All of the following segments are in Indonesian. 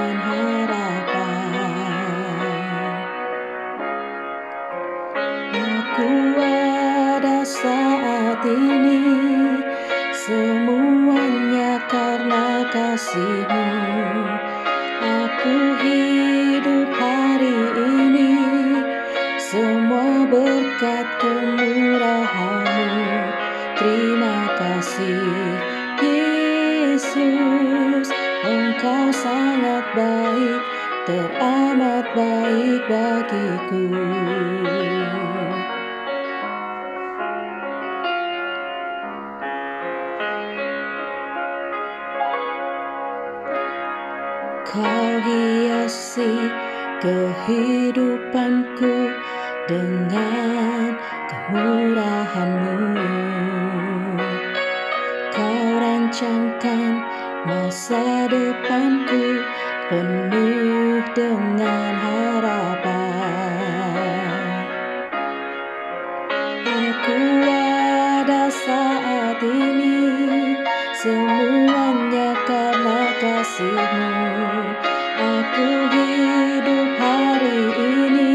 dengan harapan Aku ada saat ini Engkau sangat baik Teramat baik bagiku. Kau hiasi kehidupanku masa depanku penuh dengan harapan. Aku ada saat ini semuanya karena kasihmu. Aku hidup hari ini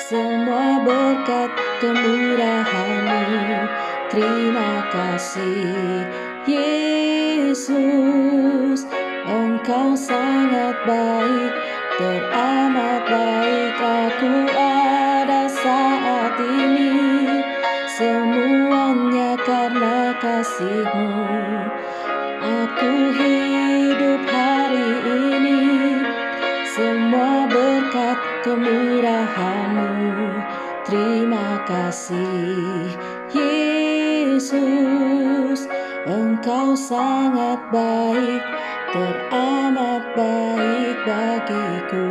semua berkat kemurahanmu. Terima kasih Yesus Engkau sangat baik Teramat baik. Aku ada saat ini Semuanya karena kasihmu. Aku hidup hari ini Semua berkat kemurahanmu. Terima kasih Yesus. Engkau sangat baik Teramat baik bagiku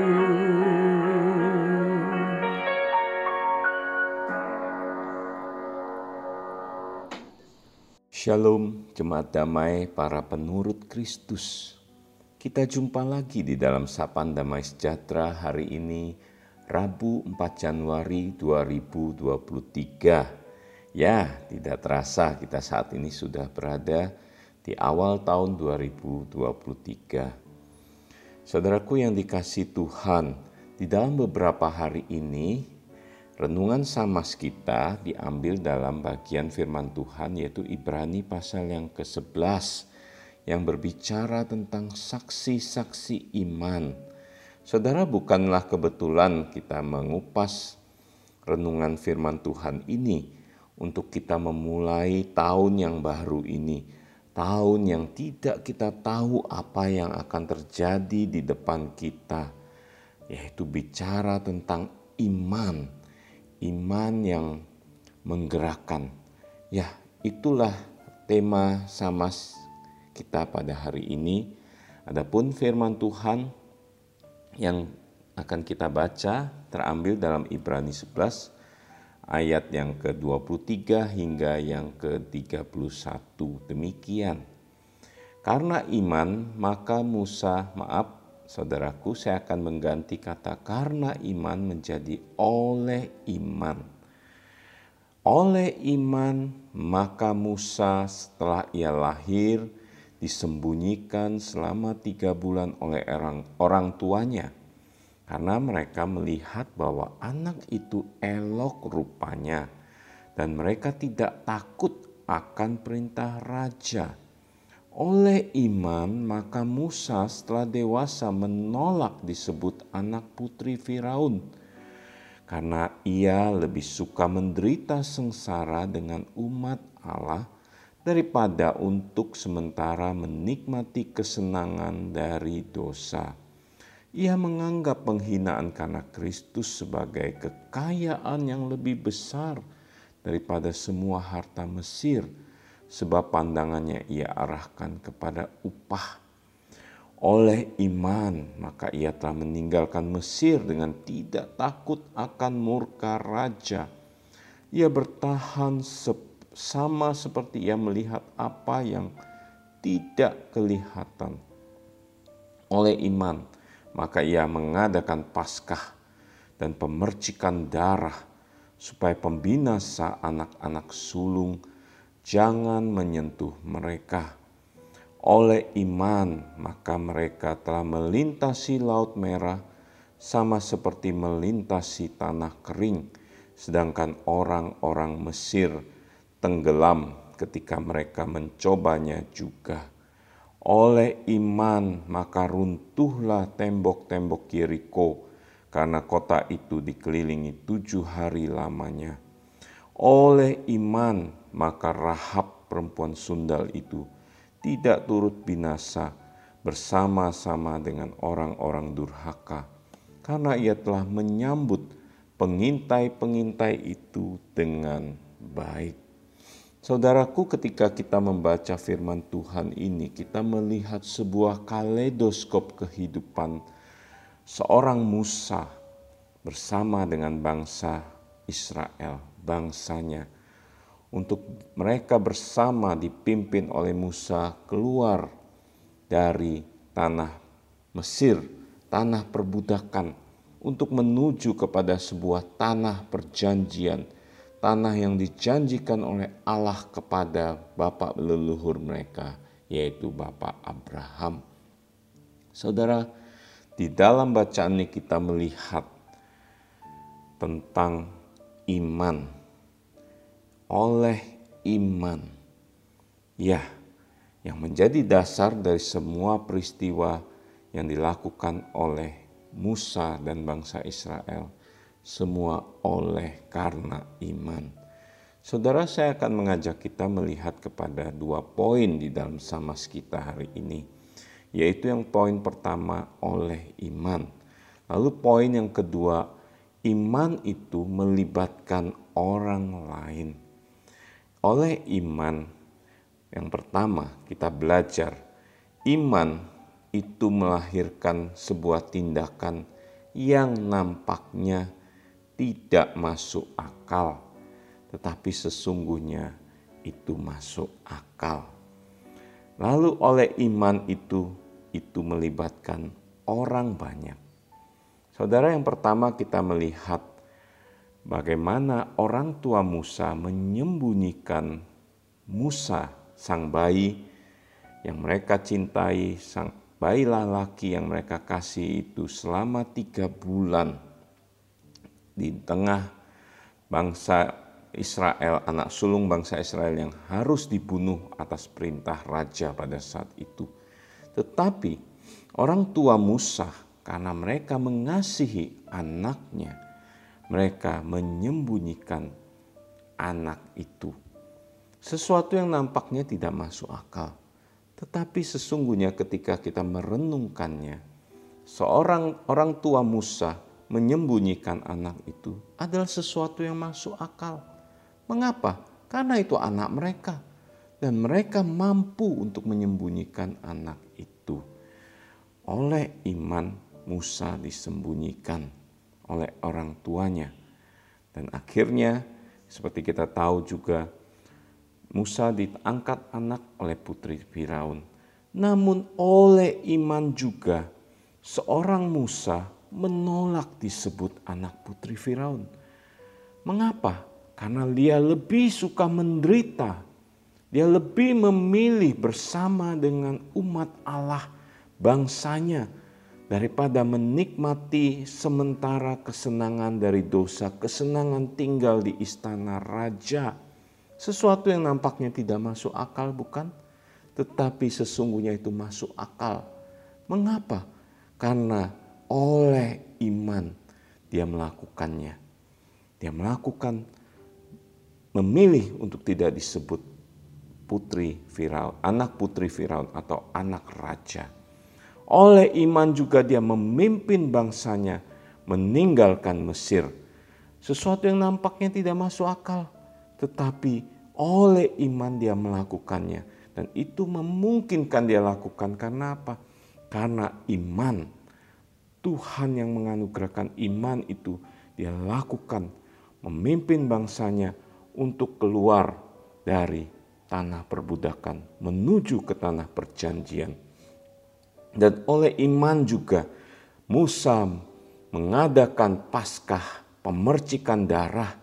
Shalom, jemaat damai para penurut Kristus. Kita jumpa lagi di dalam Sapan Damai Sejahtera hari ini, Rabu 4 Januari 2023. Ya, tidak terasa kita saat ini sudah berada awal tahun 2023. Saudaraku yang dikasih Tuhan, di dalam beberapa hari ini Renungan samas kita diambil dalam bagian firman Tuhan yaitu Ibrani pasal yang ke-11 yang berbicara tentang saksi-saksi iman. Saudara bukanlah kebetulan kita mengupas renungan firman Tuhan ini untuk kita memulai tahun yang baru ini. Tahun yang tidak kita tahu apa yang akan terjadi di depan kita. Yaitu bicara tentang iman iman yang menggerakkan. Ya, itulah tema sama kita pada hari ini. Adapun firman Tuhan yang akan kita baca terambil dalam Ibrani 11 ayat yang ke-23 hingga yang ke-31. Demikian. Karena iman, maka Musa, maaf, saudaraku, saya akan mengganti kata karena iman menjadi oleh iman. Oleh iman, maka Musa setelah ia lahir disembunyikan selama tiga bulan oleh orang, orang tuanya. Karena mereka melihat bahwa anak itu elok rupanya. Dan mereka tidak takut akan perintah raja. Oleh iman, maka Musa setelah dewasa menolak disebut anak putri Firaun, karena ia lebih suka menderita sengsara dengan umat Allah daripada untuk sementara menikmati kesenangan dari dosa. Ia menganggap penghinaan karena Kristus sebagai kekayaan yang lebih besar daripada semua harta Mesir sebab pandangannya ia arahkan kepada upah. Oleh iman, maka ia telah meninggalkan Mesir dengan tidak takut akan murka raja. Ia bertahan sama seperti ia melihat apa yang tidak kelihatan. Oleh iman, maka ia mengadakan Paskah dan pemercikan darah supaya pembinasa anak-anak sulung jangan menyentuh mereka. Oleh iman, maka mereka telah melintasi Laut Merah sama seperti melintasi tanah kering, sedangkan orang-orang Mesir tenggelam ketika mereka mencobanya juga. Oleh iman, maka runtuhlah tembok-tembok Yeriko, karena kota itu dikelilingi tujuh hari lamanya. Oleh iman, maka Rahab perempuan sundal itu tidak turut binasa bersama-sama dengan orang-orang durhaka, karena ia telah menyambut pengintai-pengintai itu dengan baik. Saudaraku, ketika kita membaca firman Tuhan ini, kita melihat sebuah kaleidoskop kehidupan seorang Musa bersama dengan bangsa Israel, bangsanya. Untuk mereka bersama dipimpin oleh Musa keluar dari tanah Mesir, tanah perbudakan, untuk menuju kepada sebuah tanah perjanjian, tanah yang dijanjikan oleh Allah kepada bapak leluhur mereka, yaitu Bapak Abraham. Saudara, di dalam bacaan ini kita melihat tentang iman oleh iman. Ya, yang menjadi dasar dari semua peristiwa yang dilakukan oleh Musa dan bangsa Israel, semua oleh karena iman. Saudara, saya akan mengajak kita melihat kepada dua poin di dalam samas kita hari ini, yaitu yang poin pertama oleh iman. Lalu poin yang kedua, iman itu melibatkan orang lain. Oleh iman, yang pertama kita belajar, iman itu melahirkan sebuah tindakan yang nampaknya tidak masuk akal, tetapi sesungguhnya itu masuk akal. Lalu oleh iman itu, itu melibatkan orang banyak. Saudara, yang pertama kita melihat bagaimana orang tua Musa menyembunyikan Musa, sang bayi yang mereka cintai, sang bayi laki yang mereka kasih itu selama tiga bulan di tengah bangsa Israel, anak sulung bangsa Israel yang harus dibunuh atas perintah raja pada saat itu. Tetapi orang tua Musa karena mereka mengasihi anaknya, mereka menyembunyikan anak itu. Sesuatu yang nampaknya tidak masuk akal, tetapi sesungguhnya ketika kita merenungkannya, seorang orang tua Musa menyembunyikan anak itu adalah sesuatu yang masuk akal. Mengapa? Karena itu anak mereka, dan mereka mampu untuk menyembunyikan anak itu. Oleh iman, Musa disembunyikan oleh orang tuanya. Dan akhirnya seperti kita tahu juga Musa diangkat anak oleh putri Firaun. Namun oleh iman juga seorang Musa menolak disebut anak putri Firaun. Mengapa? Karena dia lebih suka menderita. Dia lebih memilih bersama dengan umat Allah, bangsanya, daripada menikmati sementara kesenangan dari dosa, kesenangan tinggal di istana raja. Sesuatu yang nampaknya tidak masuk akal, bukan? Tetapi sesungguhnya itu masuk akal. Mengapa? Karena oleh iman dia melakukannya. Dia melakukan memilih untuk tidak disebut putri Firaun, anak putri Firaun atau anak raja oleh iman juga dia memimpin bangsanya meninggalkan Mesir. Sesuatu yang nampaknya tidak masuk akal, tetapi oleh iman dia melakukannya. Dan itu memungkinkan dia lakukan karena apa? Karena iman. Tuhan yang menganugerahkan iman itu dia lakukan memimpin bangsanya untuk keluar dari tanah perbudakan menuju ke tanah perjanjian Dan oleh iman juga Musa mengadakan paskah pemercikan darah.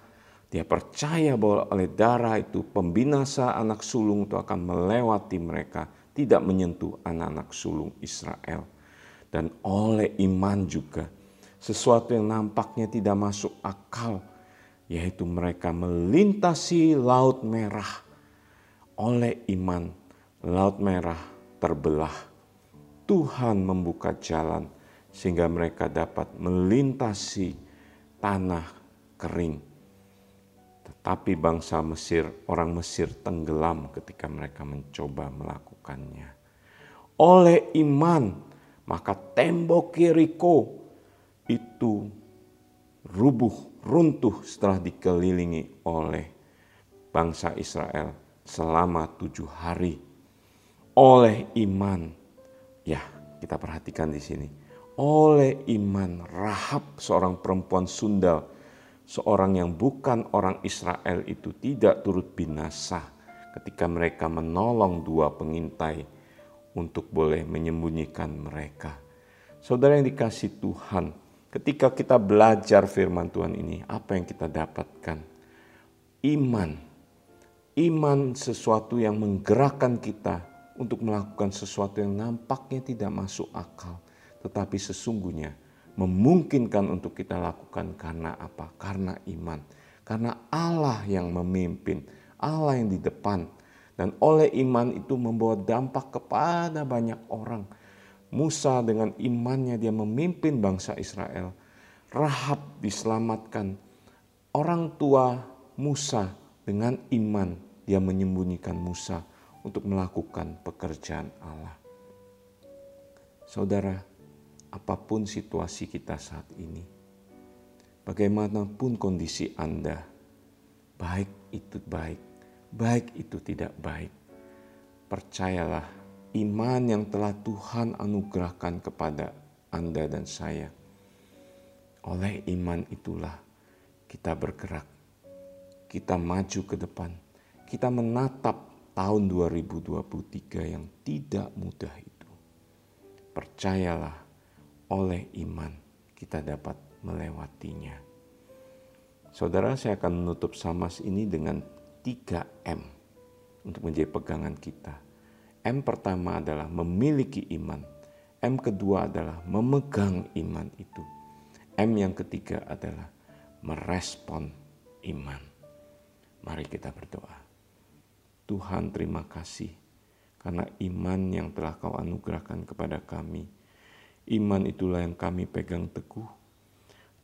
Dia percaya bahwa oleh darah itu pembinasa anak sulung itu akan melewati mereka, tidak menyentuh anak-anak sulung Israel. Dan oleh iman juga sesuatu yang nampaknya tidak masuk akal, yaitu mereka melintasi Laut Merah. Oleh iman, Laut Merah terbelah. Tuhan membuka jalan sehingga mereka dapat melintasi tanah kering. Tetapi bangsa Mesir, orang Mesir tenggelam ketika mereka mencoba melakukannya. Oleh iman, maka tembok Yeriko itu rubuh, runtuh setelah dikelilingi oleh bangsa Israel selama tujuh hari. Oleh iman, ya kita perhatikan di sini. Oleh iman, Rahab seorang perempuan sundal, seorang yang bukan orang Israel itu tidak turut binasa ketika mereka menolong dua pengintai untuk boleh menyembunyikan mereka. Saudara yang dikasih Tuhan, ketika kita belajar firman Tuhan ini, apa yang kita dapatkan? Iman. Iman sesuatu yang menggerakkan kita untuk melakukan sesuatu yang nampaknya tidak masuk akal, tetapi sesungguhnya memungkinkan untuk kita lakukan karena apa? Karena iman. Karena Allah yang memimpin, Allah yang di depan. Dan oleh iman itu membawa dampak kepada banyak orang. Musa dengan imannya dia memimpin bangsa Israel. Rahab diselamatkan. Orang tua Musa dengan iman dia menyembunyikan Musa untuk melakukan pekerjaan Allah. Saudara, apa pun situasi kita saat ini, bagaimanapun kondisi Anda, baik itu baik, baik itu tidak baik, percayalah iman yang telah Tuhan anugerahkan kepada Anda dan saya. Oleh iman itulah kita bergerak, kita maju ke depan kita menatap tahun 2023 yang tidak mudah itu. Percayalah, oleh iman kita dapat melewatinya. Saudara, saya akan menutup samas ini dengan 3M untuk menjadi pegangan kita. M pertama adalah memiliki iman. M kedua adalah memegang iman itu. M yang ketiga adalah merespon iman. Mari kita berdoa. Tuhan terima kasih karena iman yang telah kau anugerahkan kepada kami. Iman itulah yang kami pegang teguh.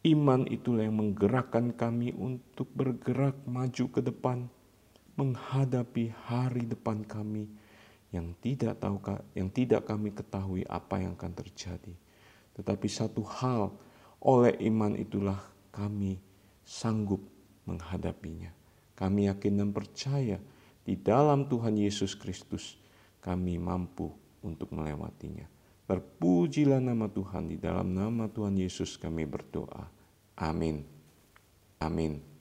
Iman itulah yang menggerakkan kami untuk bergerak maju ke depan, menghadapi hari depan kami yang tidak tahu yang tidak kami ketahui apa yang akan terjadi. Tetapi satu hal, oleh iman itulah kami sanggup menghadapinya. Kami yakin dan percaya di dalam Tuhan Yesus Kristus kami mampu untuk melewatinya. Terpujilah nama Tuhan di dalam nama Tuhan Yesus kami berdoa. Amin. Amin.